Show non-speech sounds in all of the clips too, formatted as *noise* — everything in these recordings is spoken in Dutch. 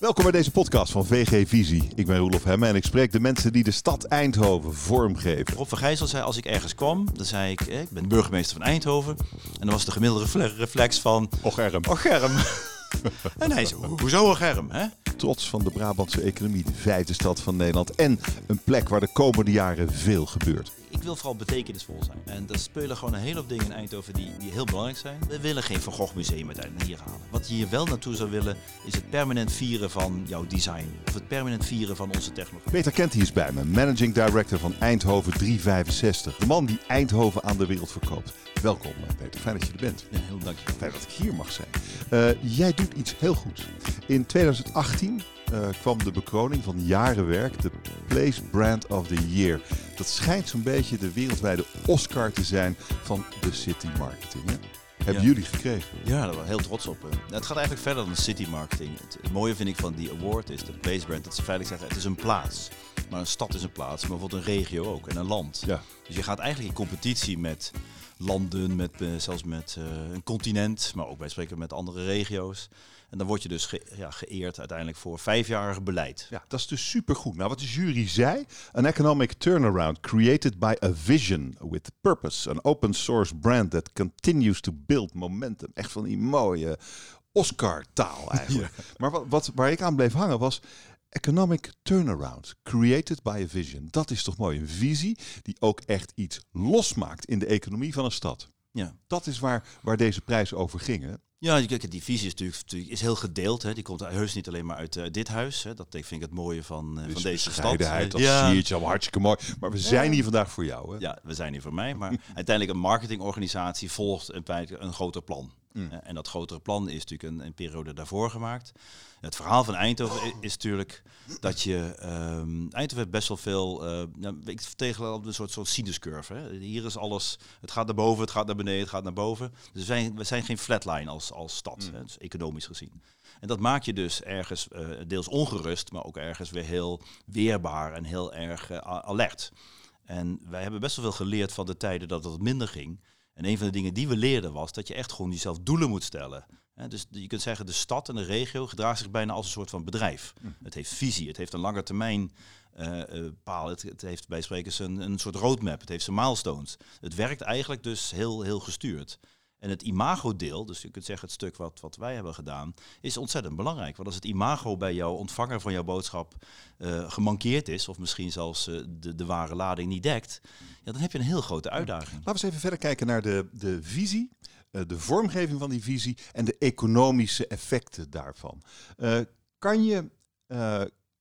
Welkom bij deze podcast van VG Visie. Ik ben Roelof Hemme en ik spreek de mensen die de stad Eindhoven vormgeven. Rob van Gijzel zei als ik ergens kwam, dan zei ik, eh, ik ben burgemeester van Eindhoven. En dan was de gemiddelde reflex van, Och Erm. oh Germ. *laughs* en hij zei, hoezo Germ? Hè? Trots van de Brabantse economie, de vijfde stad van Nederland en een plek waar de komende jaren veel gebeurt. Ik wil vooral betekenisvol zijn. En er spelen gewoon een hele hoop dingen in Eindhoven die, die heel belangrijk zijn. We willen geen Van Gogh museum uiteindelijk hier halen. Wat je hier wel naartoe zou willen, is het permanent vieren van jouw design. Of het permanent vieren van onze technologie. Peter Kent hier is bij me, managing director van Eindhoven 365. De man die Eindhoven aan de wereld verkoopt. Welkom Peter, fijn dat je er bent. Ja, heel dank je. Fijn dat ik hier mag zijn. Uh, jij doet iets heel goeds. In 2018 uh, kwam de bekroning van jarenwerk, de Place Brand of the Year. Dat schijnt zo'n beetje de wereldwijde Oscar te zijn van de city marketing. Hè? Hebben Ja. jullie gekregen? Ja, daar ben ik heel trots op. eh. Het gaat eigenlijk verder dan de city marketing. Het, het mooie vind ik van die award is, de place brand, dat ze feitelijk zeggen het is een plaats. Maar een stad is een plaats, maar bijvoorbeeld een regio ook en een land. Ja. Dus je gaat eigenlijk in competitie met landen, met, eh, zelfs met eh, een continent, maar ook bij spreken met andere regio's. En dan word je dus ge- ja, geëerd uiteindelijk voor vijfjarig beleid. Ja, dat is dus supergoed. Nou, wat de jury zei, an economic turnaround created by a vision with purpose, an open source brand that continues to build momentum. Echt van die mooie Oscar-taal *laughs* eigenlijk. Maar wat, wat, waar ik aan bleef hangen was economic turnaround created by a vision. Dat is toch mooi, een visie die ook echt iets losmaakt in de economie van een stad. Ja. Dat is waar, waar deze prijs over ging. Ja, kijk, die visie is natuurlijk, is heel gedeeld. Hè. Die komt heus niet alleen maar uit eh, dit huis. Hè. Dat vind ik het mooie van, eh, van Dus deze stad. dat ja, zie je allemaal hartstikke mooi. Maar we zijn hier vandaag voor jou. Hè? Ja, we zijn hier voor mij. Maar *laughs* uiteindelijk een marketingorganisatie volgt feite een groter plan. Mm. Eh, En dat grotere plan is natuurlijk een, een periode daarvoor gemaakt. Het verhaal van Eindhoven is natuurlijk dat je... ehm, Eindhoven heeft best wel veel... nou, ik tegen een soort, soort sinuscurve. Hè. Hier is alles... Het gaat naar boven, het gaat naar beneden, het gaat naar boven. Dus we zijn, we zijn geen flatline als, als stad, hè, dus economisch gezien. En dat maakt je dus ergens eh, deels ongerust, maar ook ergens weer heel weerbaar en heel erg alert. En wij hebben best wel veel geleerd van de tijden dat het minder ging. En een van de dingen die we leerden was dat je echt gewoon jezelf doelen moet stellen. Dus je kunt zeggen, de stad en de regio gedraagt zich bijna als een soort van bedrijf. Het heeft visie, het heeft een lange termijn eh, eh, paal. Het, het heeft bij sprekers een, een soort roadmap, het heeft zijn milestones. Het werkt eigenlijk dus heel, heel gestuurd. En het imago-deel, dus je kunt zeggen het stuk wat, wat wij hebben gedaan, is ontzettend belangrijk. Want als het imago bij jouw ontvanger van jouw boodschap eh, gemankeerd is, of misschien zelfs eh, de, de ware lading niet dekt, ja, dan heb je een heel grote uitdaging. Laten we eens even verder kijken naar de, de visie, eh, de vormgeving van die visie en de economische effecten daarvan. Kan, je,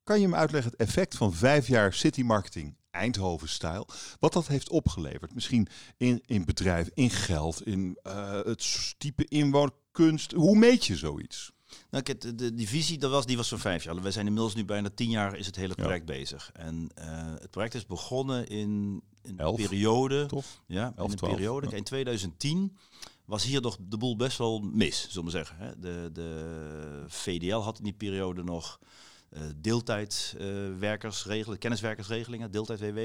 kan je me uitleggen het effect van vijf jaar city marketing Eindhoven-stijl, wat dat heeft opgeleverd? Misschien in, in bedrijf, in geld, in eh, het type inwonerkunst. Hoe meet je zoiets? Nou, kijk, de, de, die visie dat was, die was van vijf jaar. We zijn inmiddels nu bijna tien jaar is het hele Ja. project bezig. En eh, het project is begonnen in, in een periode. Tof. Ja, Elf, in een twaalf, periode. ja. In 2010 was hier nog de boel best wel mis, zullen we zeggen. De, de VDL had in die periode nog deeltijdwerkersregelingen, kenniswerkersregelingen, deeltijd WW.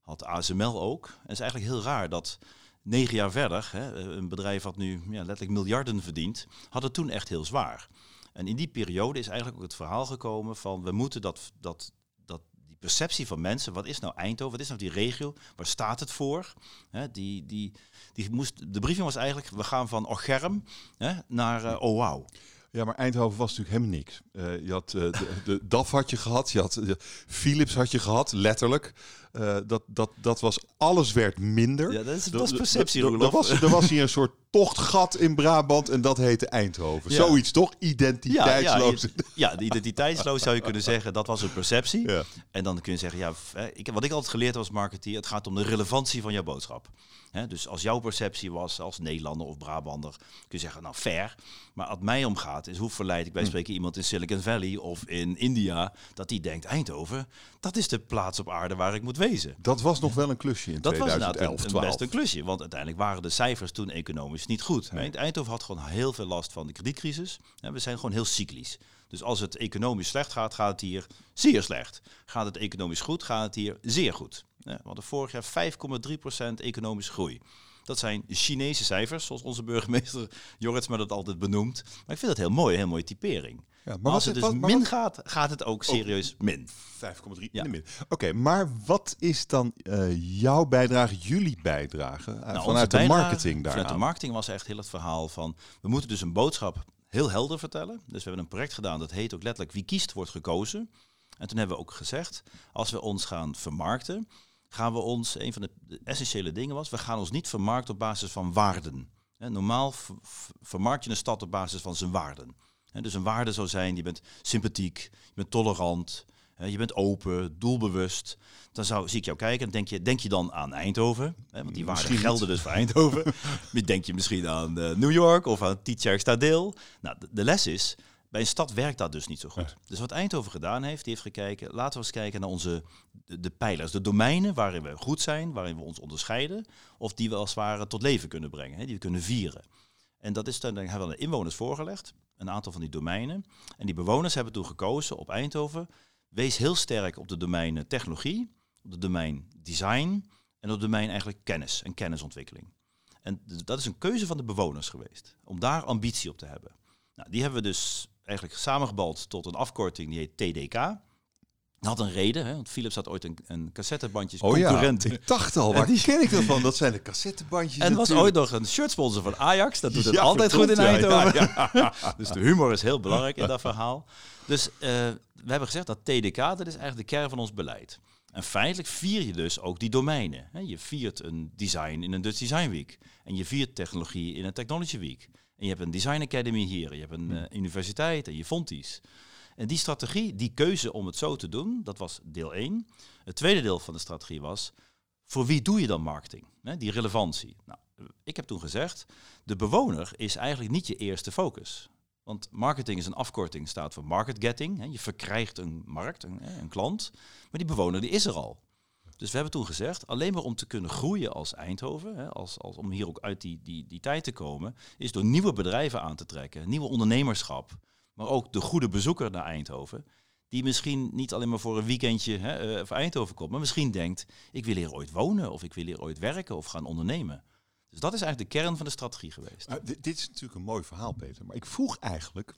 Had ASML ook. En het is eigenlijk heel raar dat negen jaar verder, hè, een bedrijf wat nu ja, letterlijk miljarden verdient, had het toen echt heel zwaar. En in die periode is eigenlijk ook het verhaal gekomen van we moeten dat, dat, dat die perceptie van mensen, wat is nou Eindhoven, wat is nou die regio, waar staat het voor? Hè, die, die, die moest, de briefing was eigenlijk, we gaan van Ocherm hè, naar eh, oh wow. Ja, maar Eindhoven was natuurlijk helemaal niks. Eh, je had eh, de, de *laughs* DAF had je gehad, je had de Philips had je gehad, letterlijk. Eh, dat, dat, dat was, alles werd minder. Ja, dat is, dat is perceptie, er- was, er was hier een soort tochtgat in Brabant en dat heette Eindhoven. Ja. Zoiets toch? Identiteitsloos. ja, ja, de identiteitsloos zou je kunnen zeggen, dat was een perceptie. En dan kun je zeggen, ja, ik, wat ik altijd geleerd als marketeer, het gaat om de relevantie van jouw boodschap. Dus als jouw perceptie was als Nederlander of Brabander, kun je zeggen, nou fair. Maar wat mij omgaat, is hoe verleid ik bij spreken iemand in Silicon Valley of in India, dat die denkt, Eindhoven, dat is de plaats op aarde waar ik moet wezen. Dat was nog wel een klusje in Dat was 2011, inderdaad een, een 12. best een klusje, want uiteindelijk waren de cijfers toen economisch niet goed. Nee. Eind- Eindhoven had gewoon heel veel last van de kredietcrisis. En we zijn gewoon heel cyclisch. Dus als het economisch slecht gaat, gaat het hier zeer slecht. Gaat het economisch goed, gaat het hier zeer goed. We hadden vorig jaar 5,3% economische groei. Dat zijn Chinese cijfers, zoals onze burgemeester *laughs* Jorritsma dat altijd benoemt. Maar ik vind dat heel mooi, een heel mooie typering. Ja, Maar als het dus wat- min wat- gaat, gaat het ook serieus min. 5,3 Ja. in de min. Oké, maar wat is dan eh, jouw bijdrage, jullie bijdrage eh, Nou, vanuit de bijdrage marketing daar? Vanuit de marketing was echt heel het verhaal van... we moeten dus een boodschap heel helder vertellen. Dus we hebben een project gedaan, dat heet ook letterlijk... wie kiest wordt gekozen. En toen hebben we ook gezegd... als we ons gaan vermarkten... gaan we ons... een van de, essentiële dingen was... we gaan ons niet vermarkten op basis van waarden. Normaal vermarkt je een stad op basis van zijn waarden. Dus een waarde zou zijn... je bent sympathiek, je bent tolerant... je bent open, doelbewust. Dan zou, zie ik jou kijken en denk je, denk je dan aan Eindhoven? Hè, want die waarden Misschien gelden dus voor Eindhoven. *laughs* denk je misschien aan eh, New York of aan Tietjerkstadeel. Nou, de, de les is, bij een stad werkt dat dus niet zo goed. Dus wat Eindhoven gedaan heeft, die heeft gekeken, laten we eens kijken naar onze de, de pijlers, de domeinen waarin we goed zijn, waarin we ons onderscheiden, of die we als het ware tot leven kunnen brengen, hè, die we kunnen vieren. En dat is dan, dan hebben we aan de inwoners voorgelegd, een aantal van die domeinen. En die bewoners hebben toen gekozen op Eindhoven, wees heel sterk op de domeinen technologie, op de domein design en op de domein eigenlijk kennis en kennisontwikkeling. En dat is een keuze van de bewoners geweest, om daar ambitie op te hebben. Nou, die hebben we dus eigenlijk samengebald tot een afkorting die heet TDK. Dat had een reden, hè, want Philips had ooit een, een cassettebandjes Oh ja, ik dacht al, waar die- ken ik dat van? Dat zijn de cassettebandjes En was ooit nog een shirtsponsor van Ajax. Dat doet het Ja, altijd goed in verdomd, ja, Eindhoven. *laughs* dus de humor is heel belangrijk in dat verhaal. Dus eh, we hebben gezegd dat TDK, dat is eigenlijk de kern van ons beleid. En feitelijk vier je dus ook die domeinen. hè. Je viert een design in een Dutch Design Week. En je viert technologie in een Technology Week. En je hebt een Design Academy hier. Je hebt een eh, universiteit en je Fonties. En die strategie, die keuze om het zo te doen, dat was deel 1. Het tweede deel van de strategie was, voor wie doe je dan marketing? Die relevantie. Nou, ik heb toen gezegd, de bewoner is eigenlijk niet je eerste focus. Want marketing is een afkorting, staat voor market getting. Je verkrijgt een markt, een, een klant. Maar die bewoner die is er al. Dus we hebben toen gezegd, alleen maar om te kunnen groeien als Eindhoven, hè, als, als, om hier ook uit die, die, die tijd te komen, is door nieuwe bedrijven aan te trekken, nieuwe ondernemerschap, maar ook de goede bezoeker naar Eindhoven, die misschien niet alleen maar voor een weekendje hè, eh, Eindhoven komt, maar misschien denkt, ik wil hier ooit wonen of ik wil hier ooit werken of gaan ondernemen. Dus dat is eigenlijk de kern van de strategie geweest. Ah, dit, dit is natuurlijk een mooi verhaal, Peter. Maar ik vroeg eigenlijk,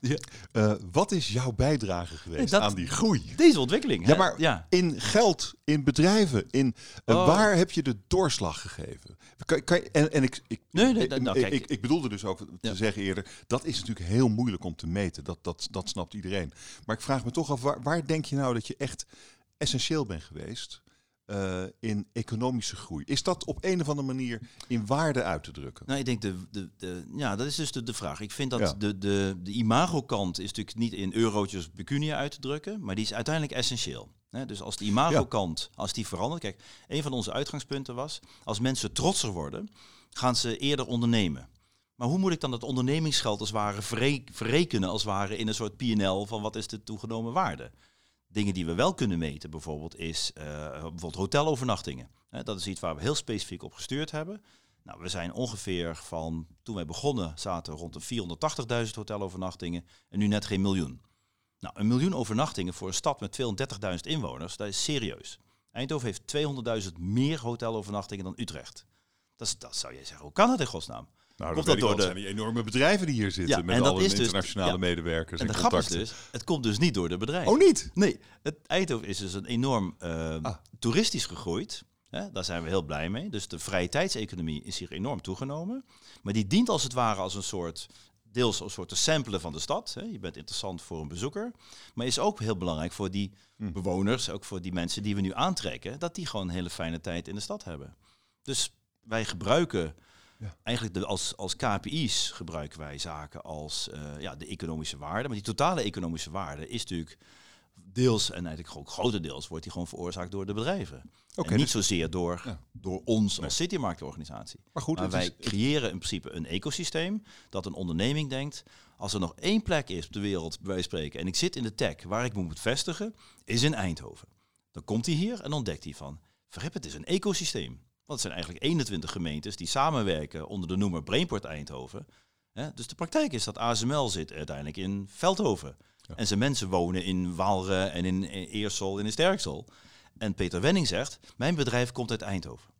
eh, wat is jouw bijdrage geweest dat- aan die groei? Deze ontwikkeling. Ja, hè? maar ja. in geld, in bedrijven, in eh, Oh. waar heb je de doorslag gegeven? Kan, kan je- en, en ik, ik, Nee, nee, ik, nou, ik, kijk. ik, ik bedoelde dus ook te Ja. zeggen eerder, dat is natuurlijk heel moeilijk om te meten. Dat, dat, dat snapt iedereen. Maar ik vraag me toch af, waar, waar denk je nou dat je echt essentieel bent geweest eh, in economische groei? Is dat op een of andere manier in waarde uit te drukken? Nou, ik denk de, de, de ja, dat is dus de, de vraag. Ik vind dat Ja. de, de, de imagokant is natuurlijk niet in eurotjes pecunia uit te drukken, maar die is uiteindelijk essentieel. Dus als de imagokant, als die verandert, kijk, een van onze uitgangspunten was, als mensen trotser worden, gaan ze eerder ondernemen. Maar hoe moet ik dan dat ondernemingsgeld als het ware verre- verrekenen als het ware in een soort PNL van wat is de toegenomen waarde? Dingen die we wel kunnen meten bijvoorbeeld is eh, bijvoorbeeld hotelovernachtingen. Dat is iets waar we heel specifiek op gestuurd hebben. Nou, we zijn ongeveer van, toen wij begonnen, zaten rond de 480.000 hotelovernachtingen en nu net geen miljoen. Nou, een miljoen overnachtingen voor een stad met 230.000 inwoners, dat is serieus. Eindhoven heeft 200.000 meer hotelovernachtingen dan Utrecht. Dat, dat zou jij zeggen, hoe kan dat in godsnaam? Nou, Komt dat, door de- zijn die enorme bedrijven die hier zitten Ja, met en dat alle is dus- internationale ja. medewerkers En en, de grap is dus, het komt dus niet door de bedrijven. Oh, niet? Nee, het Eindhoven is dus een enorm eh, Ah. toeristisch gegroeid. Hè, daar zijn we heel blij mee. Dus de vrije tijdseconomie is hier enorm toegenomen. Maar die dient als het ware als een soort, deels als een soort te samplen van de stad. Hè. Je bent interessant voor een bezoeker. Maar is ook heel belangrijk voor die Hm. bewoners, ook voor die mensen die we nu aantrekken, dat die gewoon een hele fijne tijd in de stad hebben. Dus wij gebruiken Ja. eigenlijk de, als, als KPI's gebruiken wij zaken als eh, ja, de economische waarde. Maar die totale economische waarde is natuurlijk deels en eigenlijk ook grotendeels wordt die gewoon veroorzaakt door de bedrijven. En niet dus- zozeer door, Ja. door ons Nee. als citymarktorganisatie. maar goed, Maar wij is, creëren in principe een ecosysteem dat een onderneming denkt, als er nog één plek is op de wereld, bij wijze van spreken, en ik zit in de tech waar ik me moet vestigen, is in Eindhoven. Dan komt hij hier en ontdekt hij van, verrip, het is een ecosysteem. Want het zijn eigenlijk 21 gemeentes die samenwerken onder de noemer Brainport Eindhoven. Dus de praktijk is dat ASML zit uiteindelijk in Veldhoven. Ja. En zijn mensen wonen in Waalre en in Eersel en in Sterksel. En Peter Wenning zegt, mijn bedrijf komt uit Eindhoven.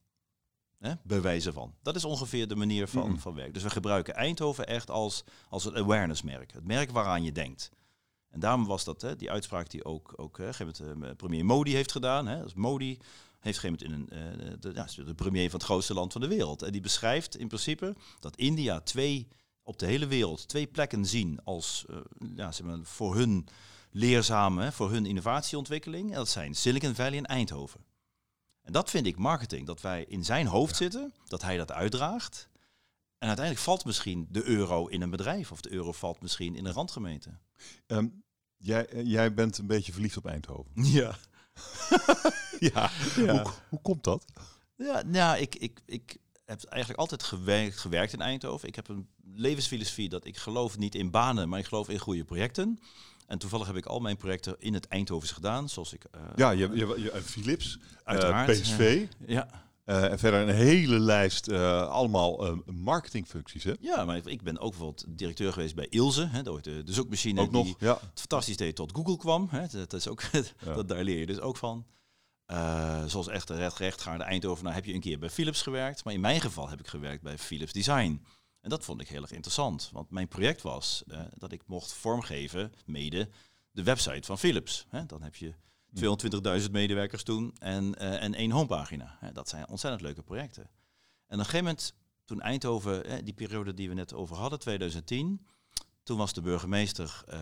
Hè, bij wijze van. Dat is ongeveer de manier van, Mm. van werken. Dus we gebruiken Eindhoven echt als, als het awareness merk. Het merk waaraan je denkt. En daarom was dat hè, die uitspraak die ook, ook hè, moment, premier Modi heeft gedaan. Hè, als Modi heeft een in een, de, ja, de premier van het grootste land van de wereld. En die beschrijft in principe dat India twee op de hele wereld twee plekken zien als ja, zeg maar, voor hun leerzame, voor hun innovatieontwikkeling. En dat zijn Silicon Valley en Eindhoven. En dat vind ik marketing, dat wij in zijn hoofd zitten, dat hij dat uitdraagt. En uiteindelijk valt misschien de euro in een bedrijf of de euro valt misschien in een randgemeente. Ehm, jij, eh, jij bent een beetje verliefd op Eindhoven. Ja. *laughs* ja. Hoe, hoe, komt dat? Ja, nou, ik, ik, ik heb eigenlijk altijd gewerkt, gewerkt in Eindhoven. Ik heb een levensfilosofie dat ik geloof niet in banen, maar ik geloof in goede projecten. En toevallig heb ik al mijn projecten in het Eindhovens gedaan, zoals ik... Uh, ja, je, je, je, Philips, uh, PSV. ja. Uh, en verder een hele lijst, allemaal marketingfuncties. Hè? Ja, maar ik ben ook bijvoorbeeld directeur geweest bij Ilse, hè, de, de zoekmachine ook nog, die ja. het fantastisch deed tot Google kwam. Hè, dat, is ook, *laughs* dat, daar leer je dus ook van. zoals echt recht, rechtgaarde Eindhoven, heb je een keer bij Philips gewerkt. Maar in mijn geval heb ik gewerkt bij Philips Design. En dat vond ik heel erg interessant, want mijn project was dat ik mocht vormgeven, mede, de website van Philips. Hè, dan heb je 220.000 medewerkers toen en, uh, en één homepagina. Dat zijn ontzettend leuke projecten. En op een gegeven moment, toen Eindhoven, die periode die we net over hadden, 2010, toen was de burgemeester, uh,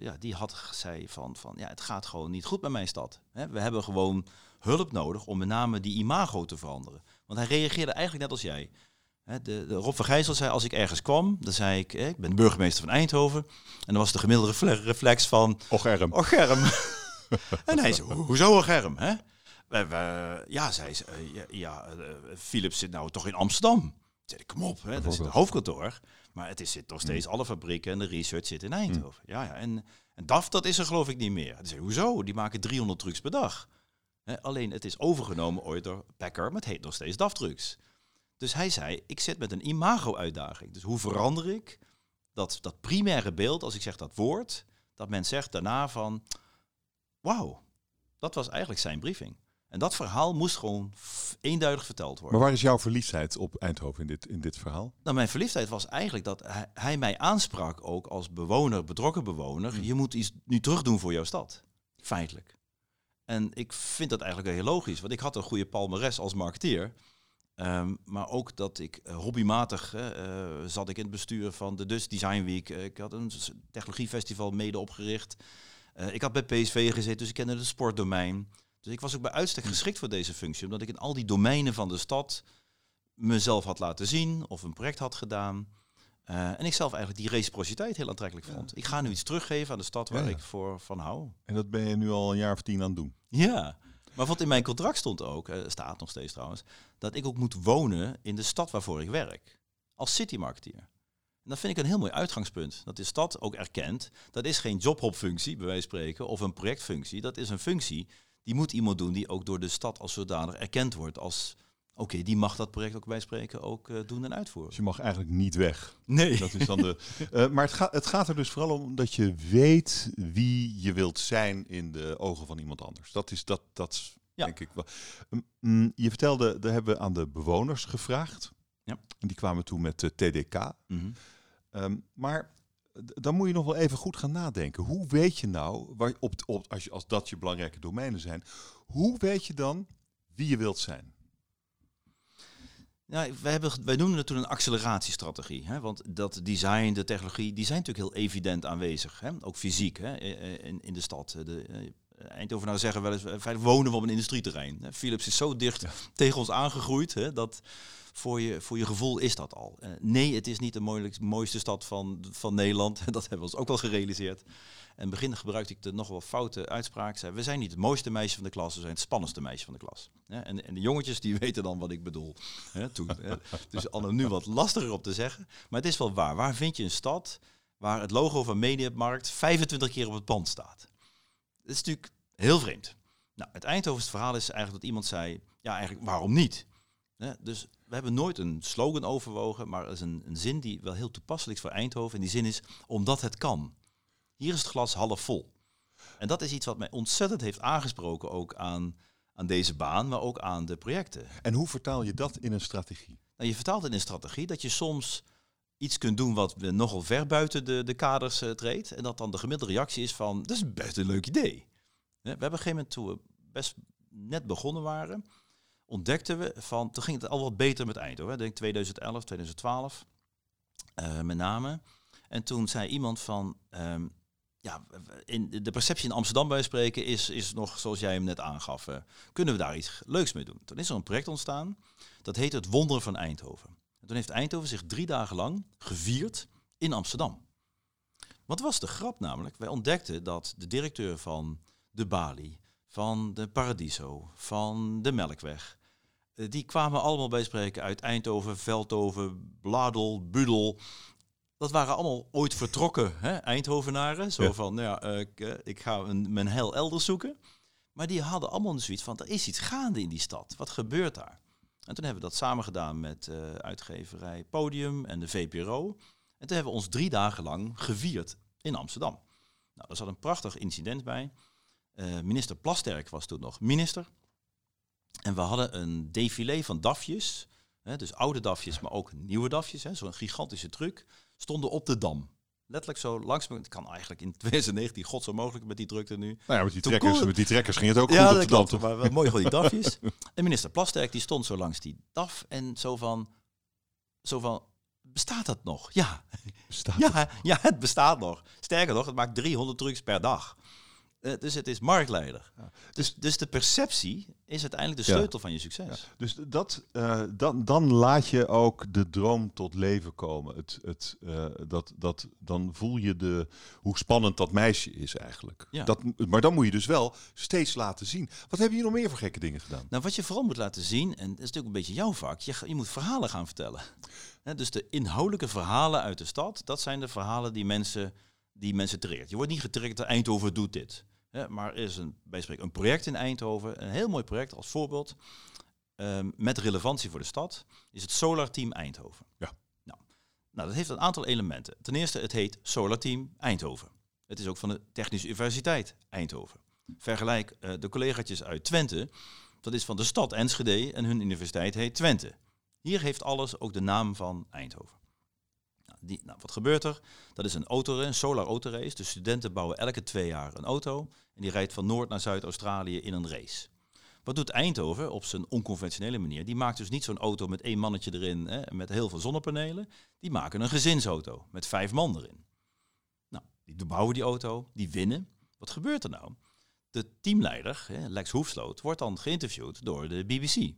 ja, die had gezegd van, van, ja, het gaat gewoon niet goed met mijn stad. We hebben gewoon hulp nodig om met name die imago te veranderen. Want hij reageerde eigenlijk net als jij. De, de, Rob van Gijzel zei, als ik ergens kwam, dan zei ik, ik ben burgemeester van Eindhoven. En dan was de gemiddelde reflex van... Ocherm. Ocherm. *laughs* *laughs* en hij zei, hoezo Ocherm? Hè? We, we, ja, zei ze, ja, ja uh, Philips zit nou toch in Amsterdam. Zei ik, kom op, hè, dat is het hoofdkantoor. Maar het is, zit nog steeds, alle fabrieken en de research zit in Eindhoven. Ja, ja, en, en DAF, dat is er geloof ik niet meer. Hij zei, hoezo? Die maken 300 trucks per dag. Hè, alleen, het is overgenomen ooit door Packer, maar het heet nog steeds DAF trucks. Dus hij zei, ik zit met een imago-uitdaging. Dus hoe verander ik dat, dat primaire beeld, als ik zeg dat woord, dat men zegt daarna van, wauw, dat was eigenlijk zijn briefing. En dat verhaal moest gewoon eenduidig verteld worden. Maar waar is jouw verliefdheid op Eindhoven in dit, in dit verhaal? Nou, mijn verliefdheid was eigenlijk dat hij, hij mij aansprak ook als bewoner, betrokken bewoner. Hmm. Je moet iets nu terugdoen voor jouw stad, feitelijk. En ik vind dat eigenlijk heel logisch, want ik had een goede palmares als marketeer. Ehm, maar ook dat ik uh, hobbymatig uh, zat ik in het bestuur van de Dus Design Week. Uh, ik had een technologiefestival mede opgericht. Ik had bij PSV gezeten, dus ik kende het sportdomein. Dus ik was ook bij uitstek hm. geschikt voor deze functie, omdat ik in al die domeinen van de stad mezelf had laten zien of een project had gedaan. en ik zelf eigenlijk die reciprociteit heel aantrekkelijk vond. Ik ga nu iets teruggeven aan de stad waar ik voor van hou. En dat ben je nu al een jaar of tien aan het doen? Ja. Maar wat in mijn contract stond ook, uh, staat nog steeds trouwens, dat ik ook moet wonen in de stad waarvoor ik werk. Als citymarketeer. En dat vind ik een heel mooi uitgangspunt. Dat de stad ook erkent. Dat is geen jobhopfunctie, bij wijze van spreken, of een projectfunctie. Dat is een functie die moet iemand doen die ook door de stad als zodanig erkend wordt als Oké, die mag dat project ook bij spreken ook uh, doen en uitvoeren. Dus je mag eigenlijk niet weg. Nee. Dat is dan de, uh, maar het, gaat het gaat er dus vooral om dat je weet wie je wilt zijn in de ogen van iemand anders. Dat is dat, dat ja. denk ik wel. Um, je vertelde, daar hebben we aan de bewoners gevraagd. Ja. En die kwamen toen met de TDK. Mm -hmm. Um, maar dan moet je nog wel even goed gaan nadenken. Hoe weet je nou, waar, op, op, als, als dat je belangrijke domeinen zijn, hoe weet je dan wie je wilt zijn? Ja, wij, hebben, wij het toen een acceleratiestrategie. Hè? Want dat design, de technologie, die zijn natuurlijk heel evident aanwezig. Hè? Ook fysiek hè? In, in de stad. De, eh, Eindhoven zeggen wel eens, wij wonen we op een industrieterrein. Philips is zo dicht tegen ons aangegroeid hè, dat voor je, voor je gevoel is dat al. Uh, nee, het is niet de mooiste stad van, van Nederland. *laughs* Dat hebben we ons ook wel gerealiseerd. En in het begin gebruikte ik de nog wel foute uitspraak. Zei, we zijn niet het mooiste meisje van de klas, we zijn het spannendste meisje van de klas. en, en de jongetjes die *laughs* weten dan wat ik bedoel. toen, Dus al nu wat lastiger op te zeggen. Maar het is wel waar. Waar vind je een stad waar het logo van Mediamarkt 25 keer op het pand staat? Dat is natuurlijk heel vreemd. Nou, het Eindhoven's verhaal is eigenlijk dat iemand zei, ja eigenlijk waarom niet? dus we hebben nooit een slogan overwogen, maar er is een, een zin die wel heel toepasselijk is voor Eindhoven. En die zin is, omdat het kan. Hier is het glas half vol. En dat is iets wat mij ontzettend heeft aangesproken ook aan, aan deze baan, maar ook aan de projecten. En hoe vertaal je dat in een strategie? Nou, je vertaalt in een strategie dat je soms iets kunt doen wat nogal ver buiten de, de kaders uh, treedt. En dat dan de gemiddelde reactie is van, dat is best een leuk idee. We hebben op een gegeven moment, toen we best net begonnen waren, ontdekten we van, toen ging het al wat beter met Eindhoven. Ik denk 2011, 2012 uh, met name. En toen zei iemand van, um, ja, in de perceptie in Amsterdam bij spreken is, is nog zoals jij hem net aangaf. Uh, kunnen we daar iets leuks mee doen? Toen is er een project ontstaan, dat heet het Wonder van Eindhoven. En toen heeft Eindhoven zich drie dagen lang gevierd in Amsterdam. Wat was de grap namelijk? Wij ontdekten dat de directeur van de Bali, van de Paradiso, van de Melkweg, eh, die kwamen allemaal bij spreken uit Eindhoven, Veldhoven, Bladel, Budel. Dat waren allemaal ooit vertrokken hè, Eindhovenaren. Zo van, nou ja, uh, ik, uh, ik, ga een, mijn heil elders zoeken. Maar die hadden allemaal zoiets van, er is iets gaande in die stad. Wat gebeurt daar? En toen hebben we dat samen gedaan met uh, uitgeverij Podium en de VPRO. En toen hebben we ons drie dagen lang gevierd in Amsterdam. Nou, daar zat een prachtig incident bij. minister Plasterk was toen nog minister. En we hadden een défilé van dafjes, hè, dus oude dafjes, maar ook nieuwe dafjes, zo'n gigantische truck, stonden op de Dam. Letterlijk zo langs. Het kan eigenlijk in 2019 god zo mogelijk met die drukte nu. Nou ja, met die, trekkers, met die trekkers ging het ook ja, goed op de Dam. Maar wel mooi gewoon die *laughs* dafjes. en minister Plasterk die stond zo langs die daf en zo van, zo van bestaat dat nog? Ja. Bestaat ja, het ja, het bestaat nog. Sterker nog, het maakt 300 trucks per dag. Uh, dus het is marktleider. Ja. Dus, dus de perceptie is uiteindelijk de sleutel ja. van je succes. Ja. Dus dat, uh, dan, dan laat je ook de droom tot leven komen. Het, het, uh, dat, dat, dan voel je de, hoe spannend dat meisje is eigenlijk. Dat, maar dan moet je dus wel steeds laten zien. Wat heb je nog meer voor gekke dingen gedaan? Nou, wat je vooral moet laten zien, en dat is natuurlijk een beetje jouw vak, je, je moet verhalen gaan vertellen. He, dus de inhoudelijke verhalen uit de stad, dat zijn de verhalen die mensen, die mensen triggert. Je wordt niet getriggerd, Eindhoven doet dit. Ja, maar er is een, bij spreken, een project in Eindhoven, een heel mooi project als voorbeeld, um, met relevantie voor de stad, is het Solar Team Eindhoven. Ja. Nou, nou, dat heeft een aantal elementen. Ten eerste, het heet Solar Team Eindhoven. Het is ook van de Technische Universiteit Eindhoven. Vergelijk uh, de collega's uit Twente, dat is van de stad Enschede en hun universiteit heet Twente. Hier heeft alles ook de naam van Eindhoven. Nou, wat gebeurt er? Dat is een auto, een solar autorace. De studenten bouwen elke twee jaar een auto. En die rijdt van Noord naar Zuid-Australië in een race. Wat doet Eindhoven op zijn onconventionele manier? Die maakt dus niet zo'n auto met één mannetje erin hè, met heel veel zonnepanelen. Die maken een gezinsauto met vijf man erin. Nou, die bouwen die auto, die winnen. Wat gebeurt er nou? De teamleider, Lex Hoefsloot, wordt dan geïnterviewd door de BBC.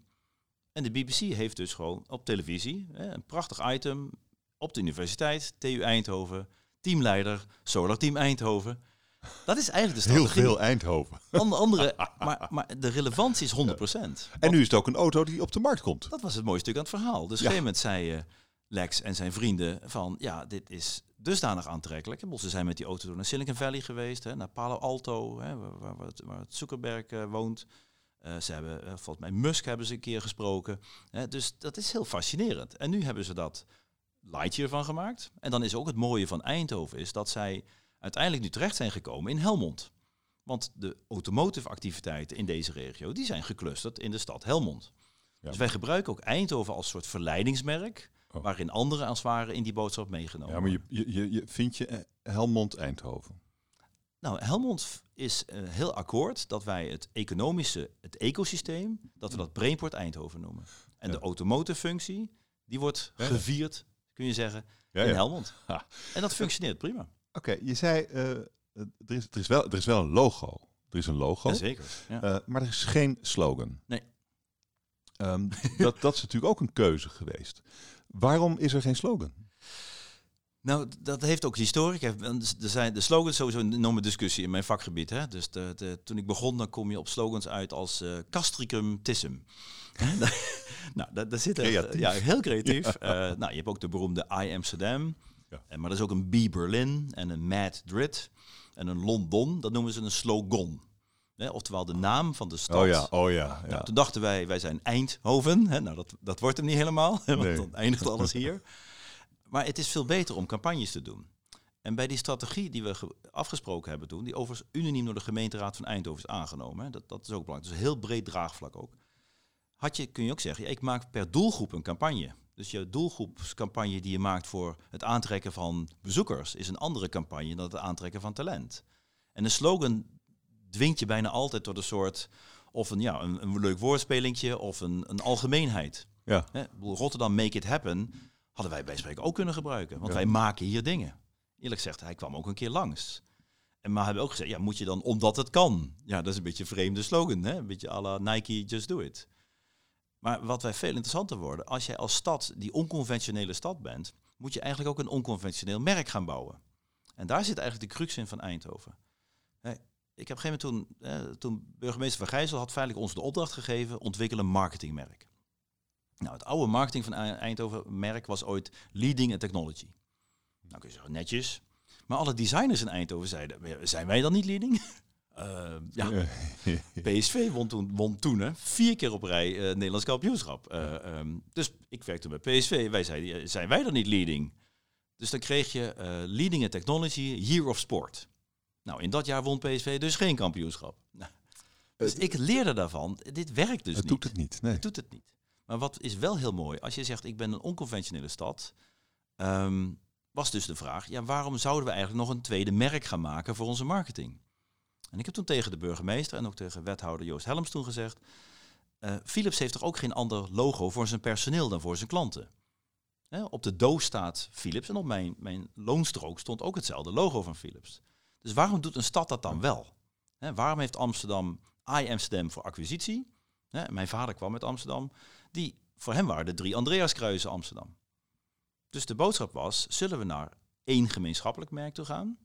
En de BBC heeft dus gewoon op televisie een prachtig item op de universiteit, TU Eindhoven, teamleider, Solar Team Eindhoven. Dat is eigenlijk de strategie. Heel veel Eindhoven. *laughs* Andere, *laughs* maar, maar de relevantie is 100%. En nu is het ook een auto die op de markt komt. Dat was het mooie stuk aan het verhaal. Dus op een gegeven moment zei uh, Lex en zijn vrienden van, ja, dit is dusdanig aantrekkelijk. Ze zijn met die auto door naar Silicon Valley geweest, hè, naar Palo Alto, hè, waar, waar, waar Zuckerberg uh, woont. Uh, ze hebben, volgens mij Musk hebben ze een keer gesproken. dus dat is heel fascinerend. En nu hebben ze dat Lightyear van gemaakt. En dan is ook het mooie van Eindhoven is dat zij uiteindelijk nu terecht zijn gekomen in Helmond. Want de automotive activiteiten in deze regio, die zijn geclusterd in de stad Helmond. Ja. Dus wij gebruiken ook Eindhoven als soort verleidingsmerk, oh. waarin anderen als ware in die boodschap meegenomen Ja, maar je, je, je, vind je eh, Helmond-Eindhoven? Nou, Helmond is uh, heel akkoord dat wij het economische, het ecosysteem, dat we dat Brainport Eindhoven noemen. En ja. de automotive functie, die wordt ja. gevierd kun je zeggen, ja, in Helmond. *laughs* Ja. En dat functioneert prima. Oké, okay, je zei, uh, er, is, er, is wel, er is wel een logo. Er is een logo. zeker. Ja. Uh, maar er is geen slogan. Nee. Um, *laughs* dat, dat is natuurlijk ook een keuze geweest. Waarom is er geen slogan? Nou, dat heeft ook historie. Er zijn de slogans sowieso een enorme discussie in mijn vakgebied. Hè? Dus de, de, toen ik begon, dan kom je op slogans uit als uh, castricum tissum. *laughs* nou, daar, daar zit er, ja, heel creatief. Ja. Uh, nou, je hebt ook de beroemde I Amsterdam. Ja. En, maar er is ook een B Berlin en een Madrid en een London. Dat noemen ze een slogan. Hè, oftewel de naam van de stad. Oh ja, oh ja. ja. Nou, toen dachten wij, wij zijn Eindhoven. Hè, nou, dat, dat wordt hem niet helemaal, *laughs* want nee. dan eindigt alles hier. *laughs* Maar het is veel beter om campagnes te doen. En bij die strategie die we afgesproken hebben toen, die overigens unaniem door de gemeenteraad van Eindhoven is aangenomen, hè, dat, dat is ook belangrijk. Dus een heel breed draagvlak ook. Had je, kun je ook zeggen, ik maak per doelgroep een campagne. Dus je doelgroepscampagne die je maakt voor het aantrekken van bezoekers is een andere campagne dan het aantrekken van talent. En de slogan dwingt je bijna altijd tot een soort of een, ja, een, een leuk woordspelingje of een, een algemeenheid. Ja. Hè, Rotterdam Make It Happen hadden wij bij spreken ook kunnen gebruiken. Want Ja. wij maken hier dingen. Eerlijk gezegd, hij kwam ook een keer langs. En maar hebben ook gezegd, ja, moet je dan omdat het kan? Ja, dat is een beetje een vreemde slogan, hè? Een beetje à la Nike, just do it. Maar wat wij veel interessanter worden, als jij als stad die onconventionele stad bent, moet je eigenlijk ook een onconventioneel merk gaan bouwen. En daar zit eigenlijk de crux in van Eindhoven. Ik heb op gegeven toen, toen burgemeester Van Gijzel had feitelijk ons de opdracht gegeven, ontwikkel een marketingmerk. Nou, het oude marketing van Ei- Eindhoven merk was ooit Leading and Technology. Nou kun je zeggen, netjes. Maar alle designers in Eindhoven zeiden, zijn wij dan niet leading? *laughs* Eh, *laughs* ja, PSV won toen, won toen hè, vier keer op rij eh, Nederlands kampioenschap. Eh, ehm, dus ik werkte bij PSV. Wij zeiden, eh, zijn wij dan niet leading? Dus dan kreeg je eh, Leading in Technology, Year of Sport. Nou, in dat jaar won PSV dus geen kampioenschap. *laughs* Nou, dus ik leerde daarvan, dit werkt dus het niet. doet het niet. Nee. Het doet het niet. Maar wat is wel heel mooi, als je zegt ik ben een onconventionele stad, ehm, was dus de vraag, ja, waarom zouden we eigenlijk nog een tweede merk gaan maken voor onze marketing? En ik heb toen tegen de burgemeester en ook tegen wethouder Joost Helms toen gezegd, eh, Philips heeft toch ook geen ander logo voor zijn personeel dan voor zijn klanten? Op de doos staat Philips en op mijn, mijn loonstrook stond ook hetzelfde logo van Philips. Dus waarom doet een stad dat dan wel? Waarom heeft Amsterdam I Amsterdam voor acquisitie? Mijn vader kwam uit Amsterdam. Die, voor hem waren de drie Andreaskruisen Amsterdam. Dus de boodschap was, zullen we naar één gemeenschappelijk merk toe gaan?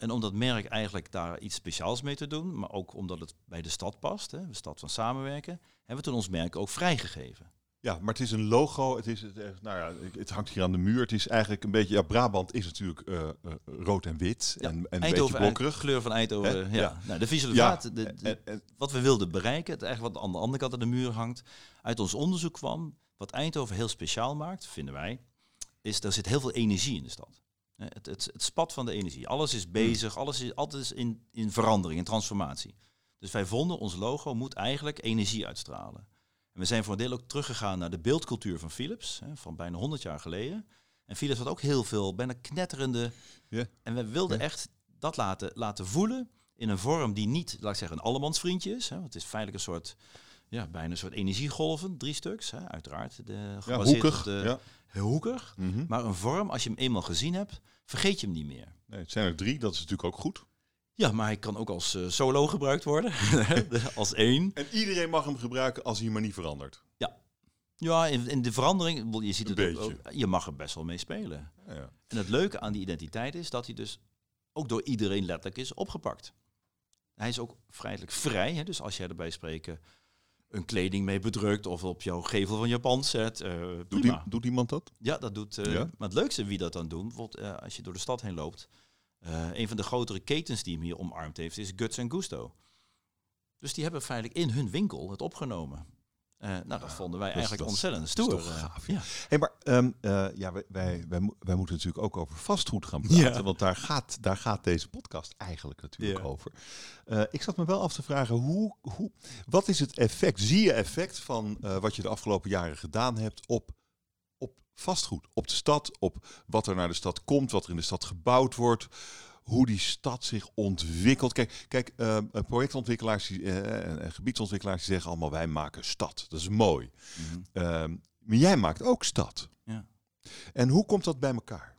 En om dat merk eigenlijk daar iets speciaals mee te doen, maar ook omdat het bij de stad past, hè, de stad van samenwerken, hebben we toen ons merk ook vrijgegeven. Ja, maar het is een logo. Het, is, het, eh, nou ja, het hangt hier aan de muur. Het is eigenlijk een beetje... Ja, Brabant is natuurlijk eh, eh, rood en wit. Ja, en, en een Eindhoven, beetje blokkerig. kleur van Eindhoven. Ja. Ja. Nou, de visualisatie, Ja, de, de- en- en- wat we wilden bereiken, het eigenlijk wat aan de andere kant aan de muur hangt, uit ons onderzoek kwam, wat Eindhoven heel speciaal maakt, vinden wij, is er zit heel veel energie in de stad. Eh, Het, het, het spat van de energie. Alles is bezig, alles is altijd in, in verandering, in transformatie. Dus wij vonden, ons logo moet eigenlijk energie uitstralen. En we zijn voor een deel ook teruggegaan naar de beeldcultuur van Philips, hè, van bijna 100 jaar geleden. En Philips had ook heel veel, bijna knetterende. Ja. En we wilden echt dat laten, laten voelen in een vorm die niet, laat ik zeggen, een allemansvriendje is. Hè, want het is feitelijk een soort, ja, bijna een soort energiegolven, drie stuks, hè, uiteraard. De, ja, hoekig. de, ja. heel hoekig. Mhm. Maar een vorm, als je hem eenmaal gezien hebt, vergeet je hem niet meer. nee, het zijn er drie. Dat is natuurlijk ook goed. Ja, maar hij kan ook als eh, solo gebruikt worden, *laughs* als één. En iedereen mag hem gebruiken als hij maar niet verandert. Ja, in, in de verandering, je ziet het ook, je mag er best wel mee spelen. Ja, ja. En het leuke aan die identiteit is dat hij dus ook door iedereen letterlijk is opgepakt. Hij is ook vrijelijk vrij, hè, dus als jij erbij spreken een kleding mee bedrukt of op jouw gevel van je pand zet, eh Doet, die- doet iemand dat? Ja, dat doet. eh, Ja? Maar het leukste wie dat dan doen, bijvoorbeeld eh, als je door de stad heen loopt, een van de grotere ketens die hem hier omarmd heeft, is Guts Gusto. Dus die hebben feitelijk in hun winkel het opgenomen. Eh, nou, dat vonden wij is- eigenlijk dat is- ontzettend is stoer. toch eh, gaaf, ja. Hey, maar ehm, eh, ja, wij, wij, wij, mo- wij moeten natuurlijk ook over vastgoed gaan praten. Ja. Want daar gaat, daar gaat deze podcast eigenlijk natuurlijk Ja. over. Ik zat me wel af te vragen, hoe, hoe, wat is het effect? Zie je effect van wat je de afgelopen jaren gedaan hebt op, op vastgoed? Op de stad, op wat er naar de stad komt, wat er in de stad gebouwd wordt. Hoe die stad zich ontwikkelt. Kijk, kijk eh, projectontwikkelaars die, eh, en, gebiedsontwikkelaars die zeggen allemaal wij maken stad. Dat is mooi. Mhm. Ehm, maar jij maakt ook stad. Ja. En hoe komt dat bij elkaar?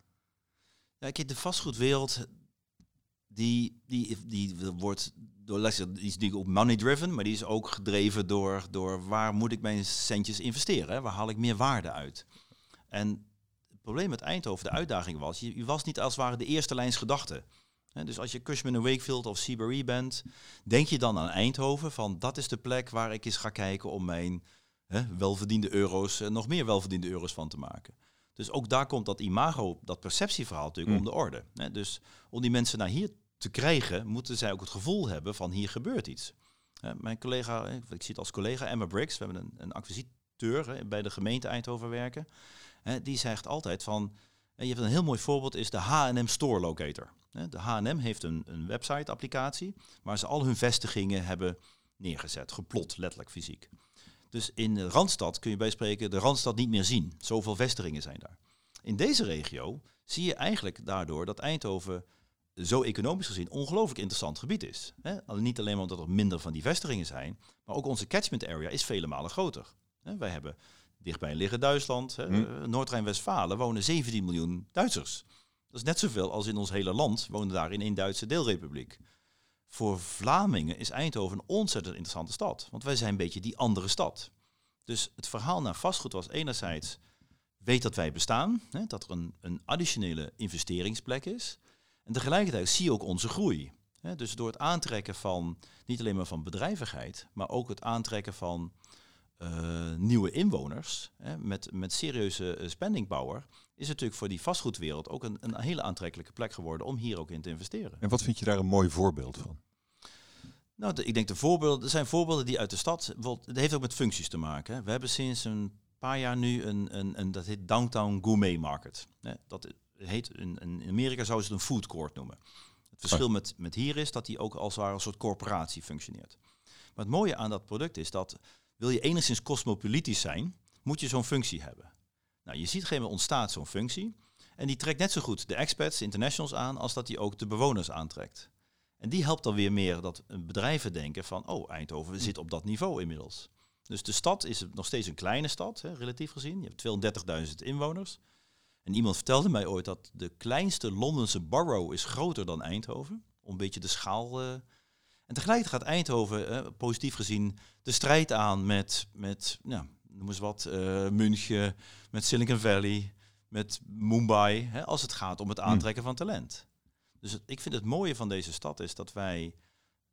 Ja, kijk, de vastgoedwereld, die, die, die wordt door, die is natuurlijk ook money driven, maar die is ook gedreven door, door waar moet ik mijn centjes investeren? Hè? Waar haal ik meer waarde uit? En probleem met Eindhoven, de uitdaging was, je, je was niet als het ware de eerste lijns gedachte. Hè, dus als je Cushman en Wakefield of CBRE bent, denk je dan aan Eindhoven van dat is de plek waar ik eens ga kijken om mijn hè, welverdiende euro's, eh, nog meer welverdiende euro's van te maken. Dus ook daar komt dat imago, dat perceptieverhaal natuurlijk Hmm. om de orde. Dus om die mensen naar hier te krijgen, moeten zij ook het gevoel hebben van hier gebeurt iets. Mijn collega, eh, ik zie het als collega Emma Briggs, we hebben een, een acquisiteur bij de gemeente Eindhoven werken. Hè, die zegt altijd van, eh, je hebt een heel mooi voorbeeld, is de H&M Store Locator. De H&M heeft een, een website-applicatie waar ze al hun vestigingen hebben neergezet, geplot, letterlijk fysiek. Dus in de Randstad kun je bij spreken de Randstad niet meer zien. Zoveel vestigingen zijn daar. In deze regio zie je eigenlijk daardoor dat Eindhoven zo economisch gezien ongelooflijk interessant gebied is. Niet alleen omdat er minder van die vestigingen zijn, maar ook onze catchment area is vele malen groter. Wij hebben dichtbij liggen Duitsland, hm. Noord-Rijn-Westfalen wonen 17 miljoen Duitsers. Dat is net zoveel als in ons hele land wonen daar in één Duitse deelrepubliek. Voor Vlamingen is Eindhoven een ontzettend interessante stad, want wij zijn een beetje die andere stad. Dus het verhaal naar vastgoed was enerzijds, weet dat wij bestaan, hè, dat er een, een additionele investeringsplek is. En tegelijkertijd zie je ook onze groei. Hè. Dus door het aantrekken van, niet alleen maar van bedrijvigheid, maar ook het aantrekken van uh, nieuwe inwoners hè, met, met serieuze uh, spending power, is natuurlijk voor die vastgoedwereld ook een, een hele aantrekkelijke plek geworden om hier ook in te investeren. En wat vind je daar een mooi voorbeeld van? Nou, ik denk de voorbeelden, er zijn voorbeelden die uit de stad, het heeft ook met functies te maken. We hebben sinds een paar jaar nu een, een, een dat heet Downtown Gourmet Market. Dat heet, in, in Amerika zouden ze het een food court noemen. Het verschil oh. met, met hier is dat die ook als ware een soort corporatie functioneert. Maar het mooie aan dat product is dat wil je enigszins cosmopolitisch zijn, moet je zo'n functie hebben. Nou, je ziet op een gegeven moment ontstaat zo'n functie. En die trekt net zo goed de expats, internationals aan, als dat die ook de bewoners aantrekt. En die helpt dan weer meer dat bedrijven denken van, oh, Eindhoven zit op dat niveau inmiddels. Dus de stad is nog steeds een kleine stad, hè, relatief gezien. Je hebt 230.000 inwoners. En iemand vertelde mij ooit dat de kleinste Londense borough is groter dan Eindhoven. Om een beetje de schaal uh, en tegelijkertijd gaat Eindhoven, eh, positief gezien, de strijd aan met, met ja, noem eens wat, uh, München, met Silicon Valley, met Mumbai, hè, als het gaat om het hmm. aantrekken van talent. Dus ik vind het mooie van deze stad is dat wij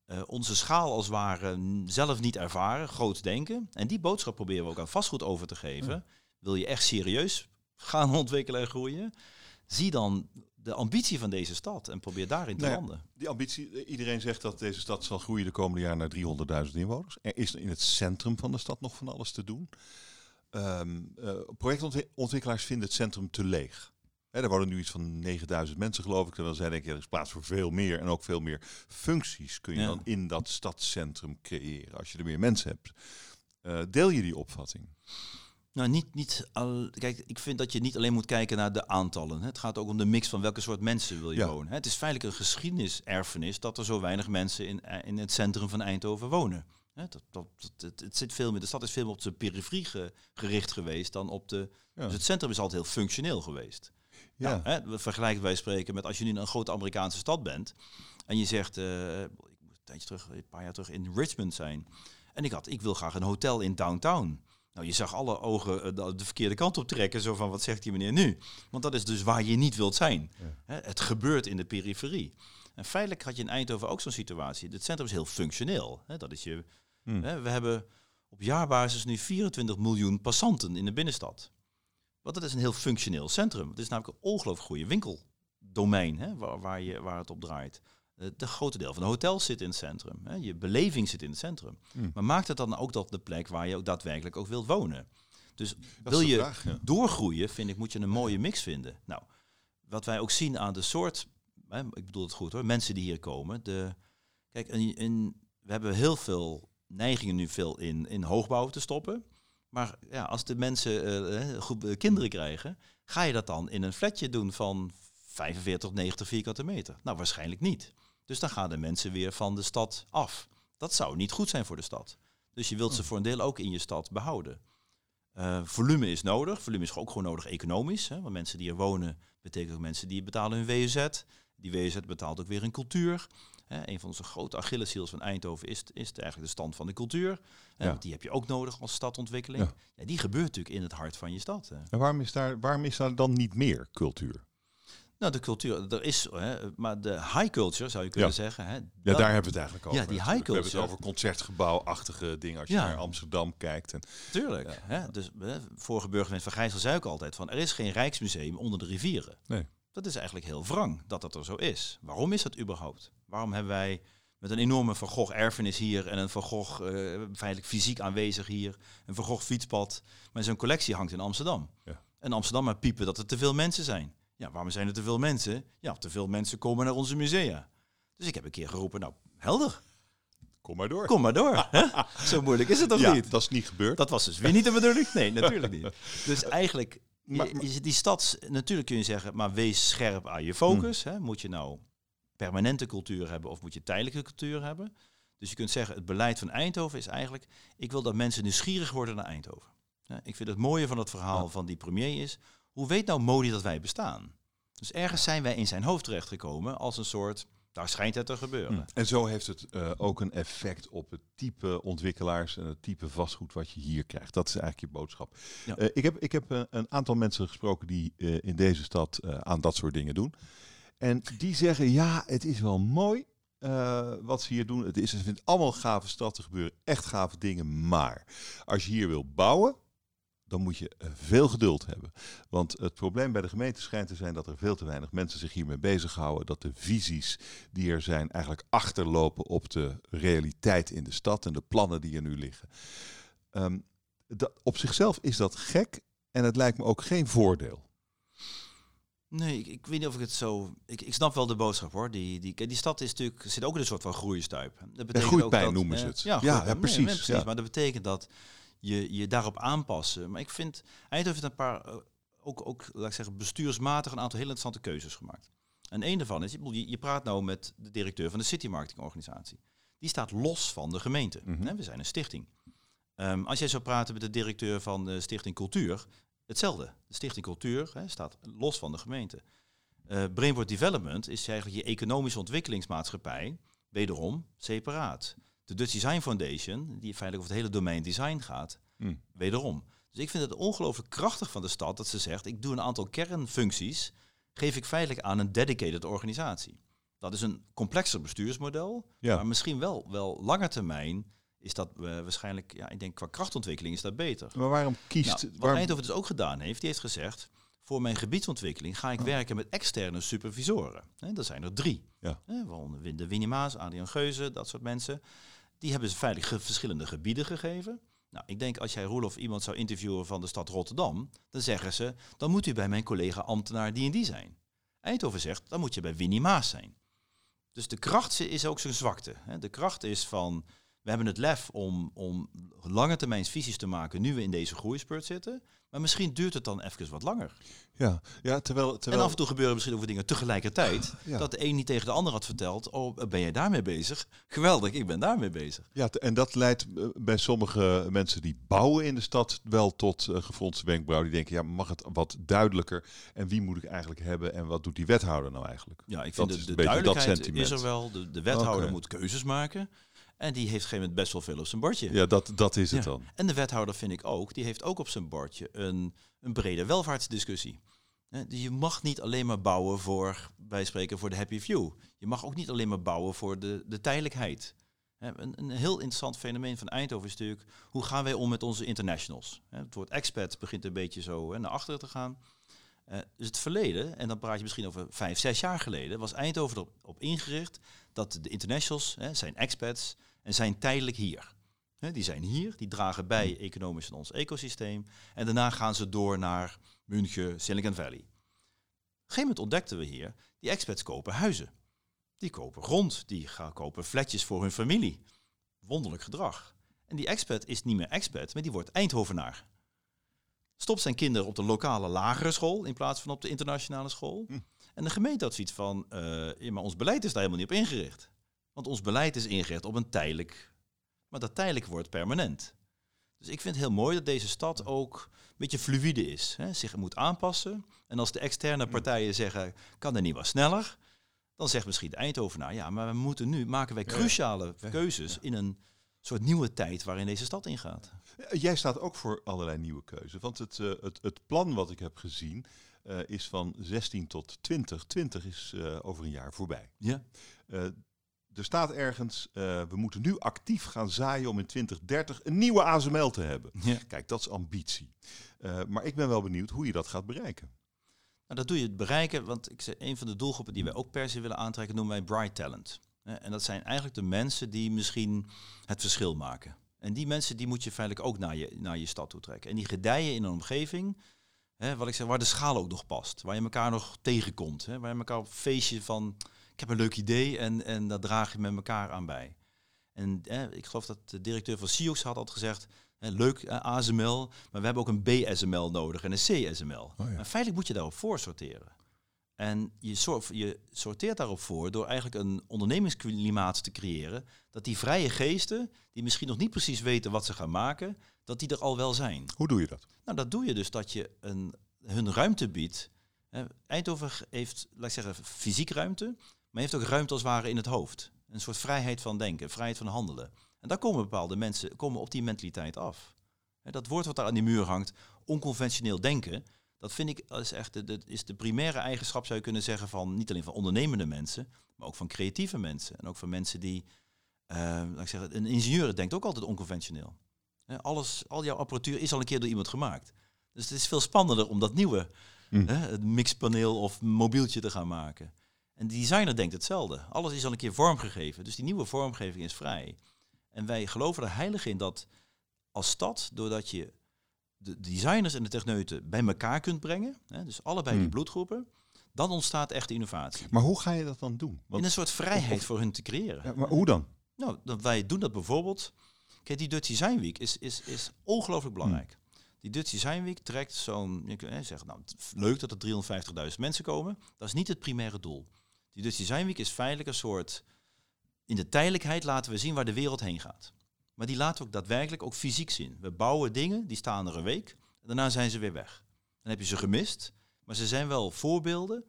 uh, onze schaal als ware zelf niet ervaren, groot denken. En die boodschap proberen we ook aan vastgoed over te geven. Wil je echt serieus gaan *laughs* ontwikkelen en groeien? Zie dan de ambitie van deze stad en probeer daarin te nou landen. Die ambitie, iedereen zegt dat deze stad zal groeien de komende jaren naar 300.000 inwoners. Er is in het centrum van de stad nog van alles te doen. Um, uh, projectontwikkelaars vinden het centrum te leeg. er wonen nu iets van 9000 mensen, geloof ik. Terwijl zij denken, er is plaats voor veel meer. En ook veel meer functies kun je dan in dat stadscentrum creëren. Als je er meer mensen hebt. Uh, deel je die opvatting? Nou, niet, niet al, kijk, ik vind dat je niet alleen moet kijken naar de aantallen. Het gaat ook om de mix van welke soort mensen wil je wonen. Het is feitelijk een geschiedeniserfenis dat er zo weinig mensen in, eh, in het centrum van Eindhoven wonen. Dat, dat, het, het, zit veel meer, de stad is veel meer op de periferie gericht geweest dan op de. Dus het centrum is altijd heel functioneel geweest. Ja. Nou, hè, vergelijken wij spreken met als je nu een grote Amerikaanse stad bent en je zegt, uh, ik moet een tijdje terug, een paar jaar terug in Richmond zijn. En ik had, ik wil graag een hotel in downtown. Nou, je zag alle ogen eh, de verkeerde kant op trekken. Zo van, wat zegt die meneer nu? Want dat is dus waar je niet wilt zijn. Het gebeurt in de periferie. En feitelijk had je in Eindhoven ook zo'n situatie. Het centrum is heel functioneel. Dat is je, hmm. We hebben op jaarbasis nu 24 miljoen passanten in de binnenstad. Want dat is een heel functioneel centrum. Het is namelijk een ongelooflijk goede winkeldomein waar, waar, je, waar het op draait. Eh, de grote deel van de hotels zit in het centrum. Hè. Je beleving zit in het centrum. Hmm. Maar maakt het dan ook dat de plek waar je ook daadwerkelijk ook wilt wonen? Dus wil je doorgroeien, vind ik, moet je een mooie mix vinden. Nou, wat wij ook zien aan de soort, hè, ik bedoel het goed hoor, mensen die hier komen. De, kijk, in, in, we hebben heel veel neigingen nu veel in, in hoogbouw te stoppen. Maar ja, als de mensen uh, goed, kinderen krijgen, ga je dat dan in een flatje doen van 45 tot 90 vierkante meter? Nou, waarschijnlijk niet. Dus dan gaan de mensen weer van de stad af. Dat zou niet goed zijn voor de stad. Dus je wilt ze voor een deel ook in je stad behouden. Uh, volume is nodig. Volume is ook gewoon nodig economisch. Hè? Want mensen die er wonen, betekent ook mensen die betalen hun WZ. Die WZ betaalt ook weer een cultuur. Hè? Een van onze grote Achilleshiels van Eindhoven is, is eigenlijk de stand van de cultuur. Ja. Die heb je ook nodig als stadontwikkeling. Ja. ja. die gebeurt natuurlijk in het hart van je stad. Hè? En waarom is, daar, waarom is daar dan niet meer cultuur? Nou, de cultuur, er is, hè, maar de high culture zou je kunnen zeggen. Hè, ja, daar hebben we het eigenlijk over. Ja, die high culture. We hebben het over concertgebouwachtige dingen als je naar Amsterdam kijkt. En, Tuurlijk. Hè, dus hè, vorige burgemeester Van Gijssel zei ook altijd van, er is geen Rijksmuseum onder de rivieren. Nee. Dat is eigenlijk heel wrang dat dat er zo is. Waarom is dat überhaupt? Waarom hebben wij met een enorme Van Gogh erfenis hier en een Van Gogh uh, feitelijk fysiek aanwezig hier, een Van Gogh fietspad, maar zijn collectie hangt in Amsterdam. Ja. En Amsterdam maar piepen dat er te veel mensen zijn. Ja, waarom zijn er te veel mensen? Ja, te veel mensen komen naar onze musea. Dus ik heb een keer geroepen, nou, helder. kom maar door. Kom maar door. *laughs* Zo moeilijk is het toch ja, niet? dat is niet gebeurd. Dat was dus weer niet de bedoeling. Nee, natuurlijk niet. *laughs* Dus eigenlijk, Maar- die stad, natuurlijk kun je zeggen, maar wees scherp aan je focus. Hmm. Hè? Moet je nou permanente cultuur hebben of moet je tijdelijke cultuur hebben? Dus je kunt zeggen, het beleid van Eindhoven is eigenlijk, ik wil dat mensen nieuwsgierig worden naar Eindhoven. Ik vind het mooie van het verhaal Ja. van die premier is, hoe weet nou Modi dat wij bestaan? Dus ergens zijn wij in zijn hoofd terechtgekomen als een soort, daar schijnt het te gebeuren. Hm. En zo heeft het eh, ook een effect op het type ontwikkelaars en het type vastgoed wat je hier krijgt. Dat is eigenlijk je boodschap. Ja. Eh, ik heb, ik heb eh, een aantal mensen gesproken die in deze stad aan dat soort dingen doen. En die zeggen, ja, het is wel mooi wat ze hier doen. Het is, het allemaal een gave stad, er gebeuren echt gave dingen. Maar als je hier wil bouwen, dan moet je eh, veel geduld hebben. Want het probleem bij de gemeente schijnt te zijn dat er veel te weinig mensen zich hiermee bezighouden. Dat de visies die er zijn eigenlijk achterlopen op de realiteit in de stad en de plannen die er nu liggen. Ehm, dat, op zichzelf is dat gek en het lijkt me ook geen voordeel. Nee, ik, ik weet niet of ik het zo. Ik, ik snap wel de boodschap hoor. Die, die, die stad is natuurlijk, zit ook in een soort van groeistuip. Dat betekent ook groeipijn dat, noemen eh, ze het. Ja, Ja, ja, precies, nee, precies. ja. Maar dat betekent dat je je daarop aanpassen. Maar ik vind, Eindhoven heeft een paar, eh, ook, ook laat ik zeggen, bestuursmatig een aantal hele interessante keuzes gemaakt. En een daarvan is, je, je praat nou met de directeur van de City Marketing Organisatie. Die staat los van de gemeente. Hè, We zijn een stichting. Ehm, als jij zou praten met de directeur van de Stichting Cultuur, hetzelfde. De Stichting Cultuur staat los van de gemeente. Eh Brainport Development is eigenlijk je economische ontwikkelingsmaatschappij, wederom separaat. De Dutch Design Foundation, die feitelijk over het hele domein design gaat, Hm. wederom. Dus ik vind het ongelooflijk krachtig van de stad dat ze zegt, ik doe een aantal kernfuncties, geef ik feitelijk aan een dedicated organisatie. Dat is een complexer bestuursmodel, Ja. maar misschien wel, wel langer termijn is dat eh, waarschijnlijk, ja, ik denk qua krachtontwikkeling is dat beter. Maar waarom kiest... Nou, wat waarom- Eindhoven dus ook gedaan heeft, die heeft gezegd... voor mijn gebiedsontwikkeling ga ik werken met externe supervisoren. Hè, er zijn er drie. Ja. Waaronder de Winnie Maas, Adriaan Geuze, dat soort mensen. Die hebben ze ge- verschillende gebieden gegeven. Nou, ik denk als jij Roelof iemand zou interviewen van de stad Rotterdam... dan zeggen ze, dan moet u bij mijn collega ambtenaar die en die zijn. Eindhoven zegt, dan moet je bij Winnie Maas zijn. Dus de kracht is ook zijn zwakte. De kracht is van, we hebben het lef om, om lange termijn visies te maken nu we in deze groeispurt zitten. Maar misschien duurt het dan even wat langer. Ja, ja terwijl... En terwijl af en toe gebeuren misschien over dingen tegelijkertijd. Ja. Dat de een niet tegen de ander had verteld, oh, ben jij daarmee bezig? Geweldig, ik ben daarmee bezig. Ja, en dat leidt eh, bij sommige mensen die bouwen in de stad wel tot uh, gefronste wenkbrauwen. Die denken, ja, mag het wat duidelijker? En wie moet ik eigenlijk hebben? En wat doet die wethouder nou eigenlijk? Ja, ik Dat vind is de, dat duidelijkheid sentiment. is er wel. De, de wethouder moet keuzes maken. En die heeft op een gegeven moment best wel veel op zijn bordje. Ja, dat, dat is het Ja. dan. En de wethouder vind ik ook, die heeft ook op zijn bordje een, een brede welvaartsdiscussie. Dus je mag niet alleen maar bouwen voor, wij spreken voor de happy few. Je mag ook niet alleen maar bouwen voor de, de tijdelijkheid. Een, een heel interessant fenomeen van Eindhoven is natuurlijk, hoe gaan wij om met onze internationals? Het woord expat begint een beetje zo naar achteren te gaan. Eh, dus het verleden, en dan praat je misschien over vijf, zes jaar geleden, was Eindhoven erop op ingericht dat de internationals zijn expats en zijn tijdelijk hier. Die zijn hier, die dragen bij economisch aan ons ecosysteem. En daarna gaan ze door naar München, Silicon Valley. Op een gegeven moment ontdekten we hier, die expats kopen huizen. Die kopen grond, die gaan kopen flatjes voor hun familie. Wonderlijk gedrag. En die expat is niet meer expat, maar die wordt Eindhovenaar. Stopt zijn kinderen op de lokale lagere school in plaats van op de internationale school. Hm. En de gemeente had zoiets van, eh, ja, maar ons beleid is daar helemaal niet op ingericht. Want ons beleid is ingericht op een tijdelijk, maar dat tijdelijk wordt permanent. Dus ik vind het heel mooi dat deze stad ook een beetje fluïde is. Hè, zich moet aanpassen. En als de externe partijen zeggen, kan er niet wat sneller? Dan zegt misschien de Eindhovenaar, ja, maar we moeten nu, maken wij cruciale keuzes in een soort nieuwe tijd waarin deze stad ingaat. Eh, Jij staat ook voor allerlei nieuwe keuzes. Want het, eh, het, het plan wat ik heb gezien eh, is van 16 tot 20. 20 is over een jaar voorbij. Ja. Er staat ergens, eh, we moeten nu actief gaan zaaien om in 2030 een nieuwe ASML te hebben. ja. Kijk, dat is ambitie. Eh, maar ik ben wel benieuwd hoe je dat gaat bereiken. Nou, dat doe je het bereiken, want ik zeg, een van de doelgroepen die wij ook per se willen aantrekken, noemen wij bright talent. En dat zijn eigenlijk de mensen die misschien het verschil maken. En die mensen die moet je feitelijk ook naar je, naar je stad toe trekken. En die gedijen in een omgeving, hè, wat ik zeg, waar de schaal ook nog past. Waar je elkaar nog tegenkomt. Hè, waar je elkaar op feestje van, ik heb een leuk idee en, en daar draag je met elkaar aan bij. En eh, ik geloof dat de directeur van Sioux had al gezegd, eh, leuk eh, ASML, maar we hebben ook een BSML nodig en een CSML. Oh ja. Maar feitelijk moet je daarop voor sorteren. En je, je sorteert daarop voor door eigenlijk een ondernemingsklimaat te creëren, dat die vrije geesten, die misschien nog niet precies weten wat ze gaan maken, dat die er al wel zijn. Hoe doe je dat? Nou, dat doe je dus dat je een, hun ruimte biedt. Eindhoven heeft, laat ik zeggen, fysiek ruimte, maar heeft ook ruimte als het ware in het hoofd. Een soort vrijheid van denken, vrijheid van handelen. En daar komen bepaalde mensen komen op die mentaliteit af. Dat woord wat daar aan die muur hangt, onconventioneel denken, dat vind ik is echt de, is de primaire eigenschap, zou je kunnen zeggen, van niet alleen van ondernemende mensen, maar ook van creatieve mensen. En ook van mensen die, eh, laat ik zeggen, een ingenieur denkt ook altijd onconventioneel. Alles, al jouw apparatuur is al een keer door iemand gemaakt. Dus het is veel spannender om dat nieuwe, Mm. hè, het mixpaneel of mobieltje te gaan maken. En de designer denkt hetzelfde. Alles is al een keer vormgegeven. Dus die nieuwe vormgeving is vrij. En wij geloven er heilig in dat als stad, doordat je de designers en de techneuten bij elkaar kunt brengen, hè, dus allebei die Mm. bloedgroepen, dan ontstaat echt innovatie. Maar hoe ga je dat dan doen? Want, In een soort vrijheid of- voor hun te creëren. ja, maar hoe dan? Nou, dat wij doen dat bijvoorbeeld. Kijk, die Dutch Design Week is, is, is ongelooflijk belangrijk. Die Dutch Design Week trekt zo'n, je kunt zeggen, nou, leuk dat er 350.000 mensen komen. Dat is niet het primaire doel. Die Dutch Design Week is feitelijk een soort, in de tijdelijkheid laten we zien waar de wereld heen gaat. Maar die laten we ook daadwerkelijk ook fysiek zien. We bouwen dingen, die staan er een week, en daarna zijn ze weer weg. Dan heb je ze gemist, maar ze zijn wel voorbeelden.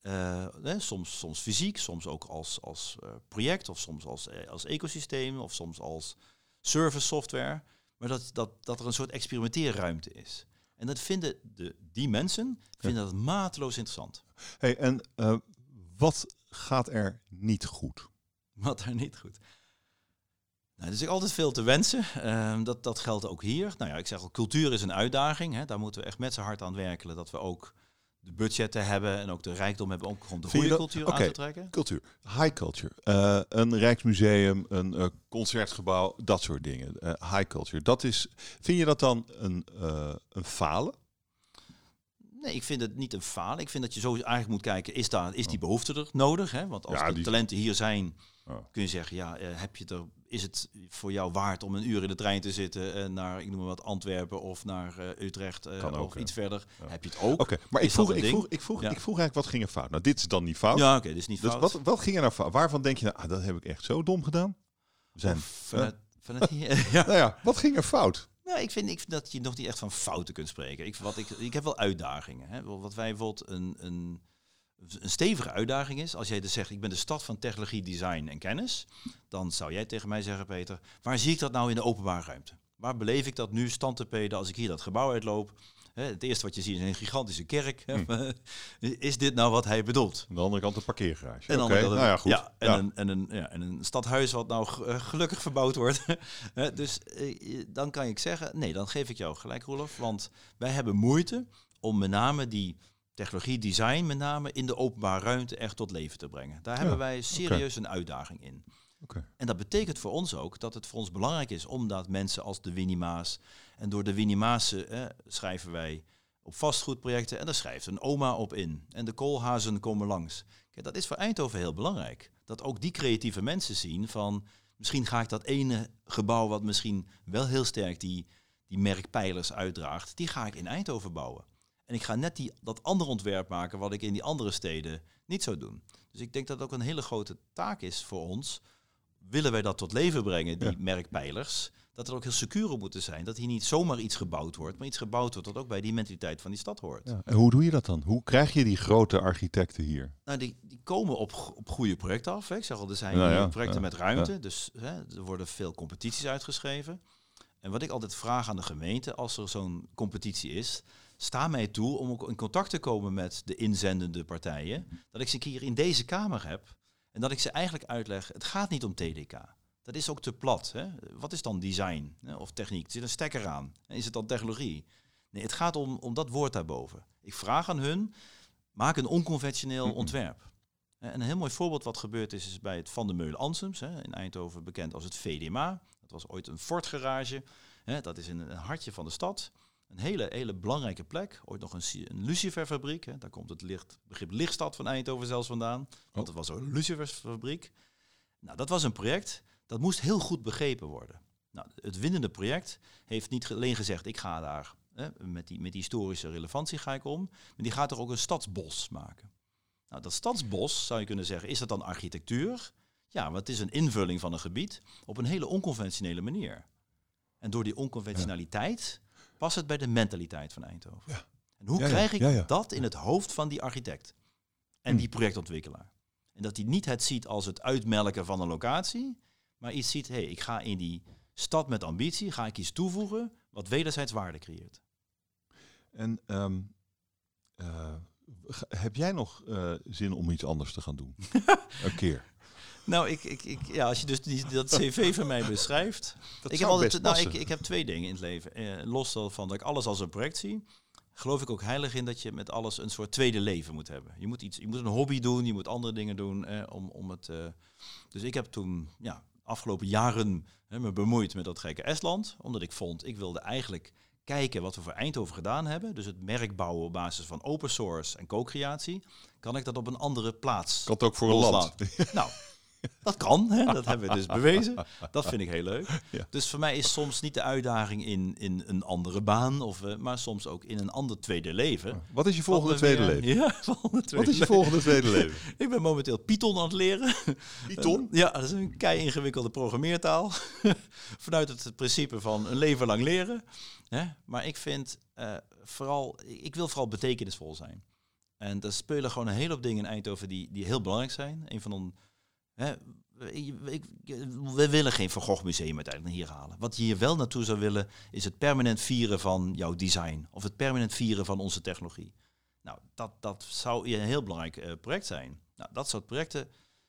eh, hè, soms, soms fysiek, soms ook als, als eh, project, of soms als, eh, als ecosysteem, of soms als service software. Maar dat, dat, dat er een soort experimenteerruimte is. En dat vinden de, die mensen vinden dat mateloos interessant. Hey, en wat gaat er niet goed? Wat er niet goed. Nou, er is altijd veel te wensen. Ehm, dat, dat geldt ook hier. Nou ja, ik zeg al, cultuur is een uitdaging. Hè. Daar moeten we echt met z'n hart aan werken. Dat we ook de budgetten hebben en ook de rijkdom hebben om gewoon de goede dat- cultuur aan te trekken. Cultuur, high culture, Eh, een rijksmuseum, een eh, concertgebouw, dat soort dingen. Eh, high culture, dat is. Vind je dat dan een, een falen? Nee, ik vind het niet een falen. Ik vind dat je zo eigenlijk moet kijken, is, daar, is die behoefte er nodig? Hè? Want als Ja, de die- talenten hier zijn, Ja. kun je zeggen, ja, eh, heb je het er, is het voor jou waard om een uur in de trein te zitten eh, naar, ik noem maar wat, Antwerpen of naar eh, Utrecht ook, of iets verder? Ja. Heb je het ook? Oké, maar ik Is vroeg, ik, vroeg, ik, vroeg, ik vroeg eigenlijk wat ging er fout. Nou, dit is dan niet fout. Ja, oké, dus niet dus fout. wat, wat ging er nou fout? Waarvan denk je, nou, ah, dat heb ik echt zo dom gedaan? Zijn. Of vanuit, vanuit hier, *laughs* ja. Nou ja, wat ging er fout? Nou, ik vind, ik dat je nog niet echt van fouten kunt spreken. Ik, wat ik, ik heb wel uitdagingen. Hè. Wat wij bijvoorbeeld een, een, een stevige uitdaging is, als jij dus zegt, ik ben de stad van technologie, design en kennis, dan zou jij tegen mij zeggen, Peter, waar zie ik dat nou in de openbare ruimte? Waar beleef ik dat nu stand te peden als ik hier dat gebouw uitloop? Het eerste wat je ziet is een gigantische kerk. hè. *laughs* Is dit nou wat hij bedoelt? Aan de andere kant een parkeergarage. En nou ja, goed. Ja, en, Ja. Een, en, een, ja, en een stadhuis wat nou eh, gelukkig verbouwd wordt. *laughs* Dus eh, dan kan ik zeggen, nee, dan geef ik jou gelijk, Roelof. Want wij hebben moeite om met name die technologie, design met name, in de openbare ruimte echt tot leven te brengen. Daar hebben wij serieus een uitdaging in. En dat betekent voor ons ook dat het voor ons belangrijk is omdat mensen als de Winnie Maas en door de Winnie eh, schrijven wij op vastgoedprojecten en daar schrijft een oma op in. En de koolhazen komen langs. Kijk, dat is voor Eindhoven heel belangrijk. Dat ook die creatieve mensen zien van misschien ga ik dat ene gebouw wat misschien wel heel sterk die, die merkpijlers uitdraagt, die ga ik in Eindhoven bouwen. En ik ga net die, dat andere ontwerp maken wat ik in die andere steden niet zou doen. Dus ik denk dat het ook een hele grote taak is voor ons. Willen wij dat tot leven brengen, die Ja. merkpijlers, dat er ook heel secuur op moeten zijn. Dat hier niet zomaar iets gebouwd wordt, maar iets gebouwd wordt dat ook bij die mentaliteit van die stad hoort. Ja. En hoe doe je dat dan? Hoe krijg je die grote architecten hier? Nou, die, die komen op, op goede projecten af. Hè. Ik zeg al, er zijn Nou ja, projecten met ruimte, dus hè, er worden veel competities uitgeschreven. En wat ik altijd vraag aan de gemeente, als er zo'n competitie is, sta mij toe om ook in contact te komen met de inzendende partijen. Dat ik ze een keer in deze kamer heb en dat ik ze eigenlijk uitleg, het gaat niet om TDK. Dat is ook te plat. Hè? Wat is dan design hè, of techniek? Er zit een stekker aan. Is het dan technologie? Nee, het gaat om, om dat woord daarboven. Ik vraag aan hun, maak een onconventioneel ontwerp. En een heel mooi voorbeeld wat gebeurd is, is bij het Van der Meulen Ansems, hè, in Eindhoven bekend als het VDMA. Dat was ooit een Ford-garage. Hè, dat is in een hartje van de stad. Een hele, hele belangrijke plek. Ooit nog een, een luciferfabriek. Hè. Daar komt het licht, begrip lichtstad van Eindhoven zelfs vandaan. Want het was een lucifersfabriek. Nou, dat was een project. Dat moest heel goed begrepen worden. Nou, het winnende project heeft niet alleen gezegd, ik ga daar hè, met, die, met die historische relevantie ga ik om, maar die gaat er ook een stadsbos maken. Nou, dat stadsbos, zou je kunnen zeggen, is dat dan architectuur? Ja, want het is een invulling van een gebied op een hele onconventionele manier. En door die onconventionaliteit past het bij de mentaliteit van Eindhoven. Ja. En hoe Ja, krijg ik ja, dat in het hoofd van die architect en Hm. die projectontwikkelaar? En dat hij niet het ziet als het uitmelken van een locatie, maar iets ziet, hé, hey, ik ga in die stad met ambitie, ga ik iets toevoegen wat wederzijds waarde creëert. En ehm, eh, heb jij nog eh, zin om iets anders te gaan doen? *laughs* een keer. Nou, ik, ik, ik, ja, als je dus die, dat *laughs* cv van mij beschrijft. Dat ik, heb altijd, best nou, ik, ik heb twee dingen in het leven. Eh, los van dat ik alles als een project zie, geloof ik ook heilig in dat je met alles een soort tweede leven moet hebben. Je moet, iets, je moet een hobby doen, je moet andere dingen doen. eh, om, om het, eh, dus ik heb toen ja, afgelopen jaren hè, me bemoeid met dat gekke Estland. Omdat ik vond, ik wilde eigenlijk kijken wat we voor Eindhoven gedaan hebben. Dus het merk bouwen op basis van open source en co-creatie. Kan ik dat op een andere plaats Kan het ook voor een land. nou, *laughs* *laughs* dat kan. Hè? Dat hebben we dus bewezen. Dat vind ik heel leuk. Ja. Dus voor mij is soms niet de uitdaging in, in een andere baan, of, eh, maar soms ook in een ander tweede leven. Wat is je volgende tweede weer- leven? Ja, *laughs* volgende tweede Wat is je volgende tweede leven? *laughs* Ik ben momenteel Python aan het leren. Python? Ja, dat is een kei ingewikkelde programmeertaal. Vanuit het principe van een leven lang leren. Hè? Maar ik vind eh, vooral, ik wil vooral betekenisvol zijn. En er spelen gewoon een hele hoop dingen in Eindhoven die, die heel belangrijk zijn. Een van de, hè, we willen geen Van Gogh museum uiteindelijk hier halen. Wat je hier wel naartoe zou willen, is het permanent vieren van jouw design. Of het permanent vieren van onze technologie. Nou, dat, dat zou een heel belangrijk eh, project zijn. Nou, dat soort projecten,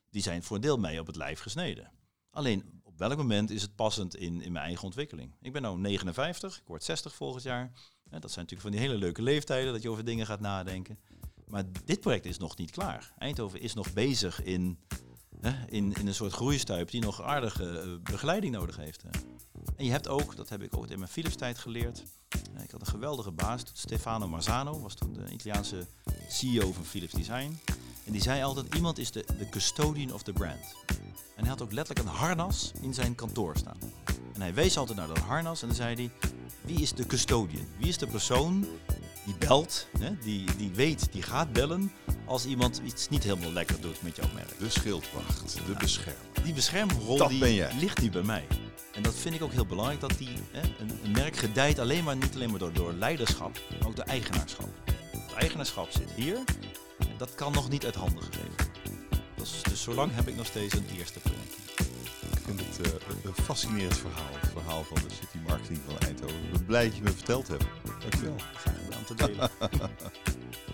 die zijn voor een deel mij op het lijf gesneden. Alleen, op welk moment is het passend in, in mijn eigen ontwikkeling? Ik ben nu 59, ik word 60 volgend jaar. Dat zijn natuurlijk van die hele leuke leeftijden, dat je over dingen gaat nadenken. Maar dit project is nog niet klaar. Eindhoven is nog bezig in, in, in een soort groeistuip die nog aardige eh, begeleiding nodig heeft. hè. En je hebt ook, dat heb ik ook in mijn Philips tijd geleerd. eh, Ik had een geweldige baas, Stefano Marzano, was toen de Italiaanse CEO van Philips Design. En die zei altijd, iemand is de, de custodian of the brand. En hij had ook letterlijk een harnas in zijn kantoor staan. En hij wees altijd naar dat harnas en dan zei hij, wie is de custodian? Wie is de persoon die belt, hè? Die, die weet, die gaat bellen als iemand iets niet helemaal lekker doet met jouw merk. De schildwacht, de beschermer. Die beschermrol Dat die ben jij. ligt nu bij mij. En dat vind ik ook heel belangrijk, dat die, hè, een, een merk gedijt alleen maar, niet alleen maar door, door leiderschap, maar ook door eigenaarschap. Het eigenaarschap zit hier en dat kan nog niet uit handen gegeven. Dus, dus zolang heb ik nog steeds een eerste project. Ik vind het eh, een fascinerend verhaal. Het verhaal van de city marketing van Eindhoven. Ik ben blij dat je me verteld hebt. Dankjewel. Graag gedaan te delen. *laughs*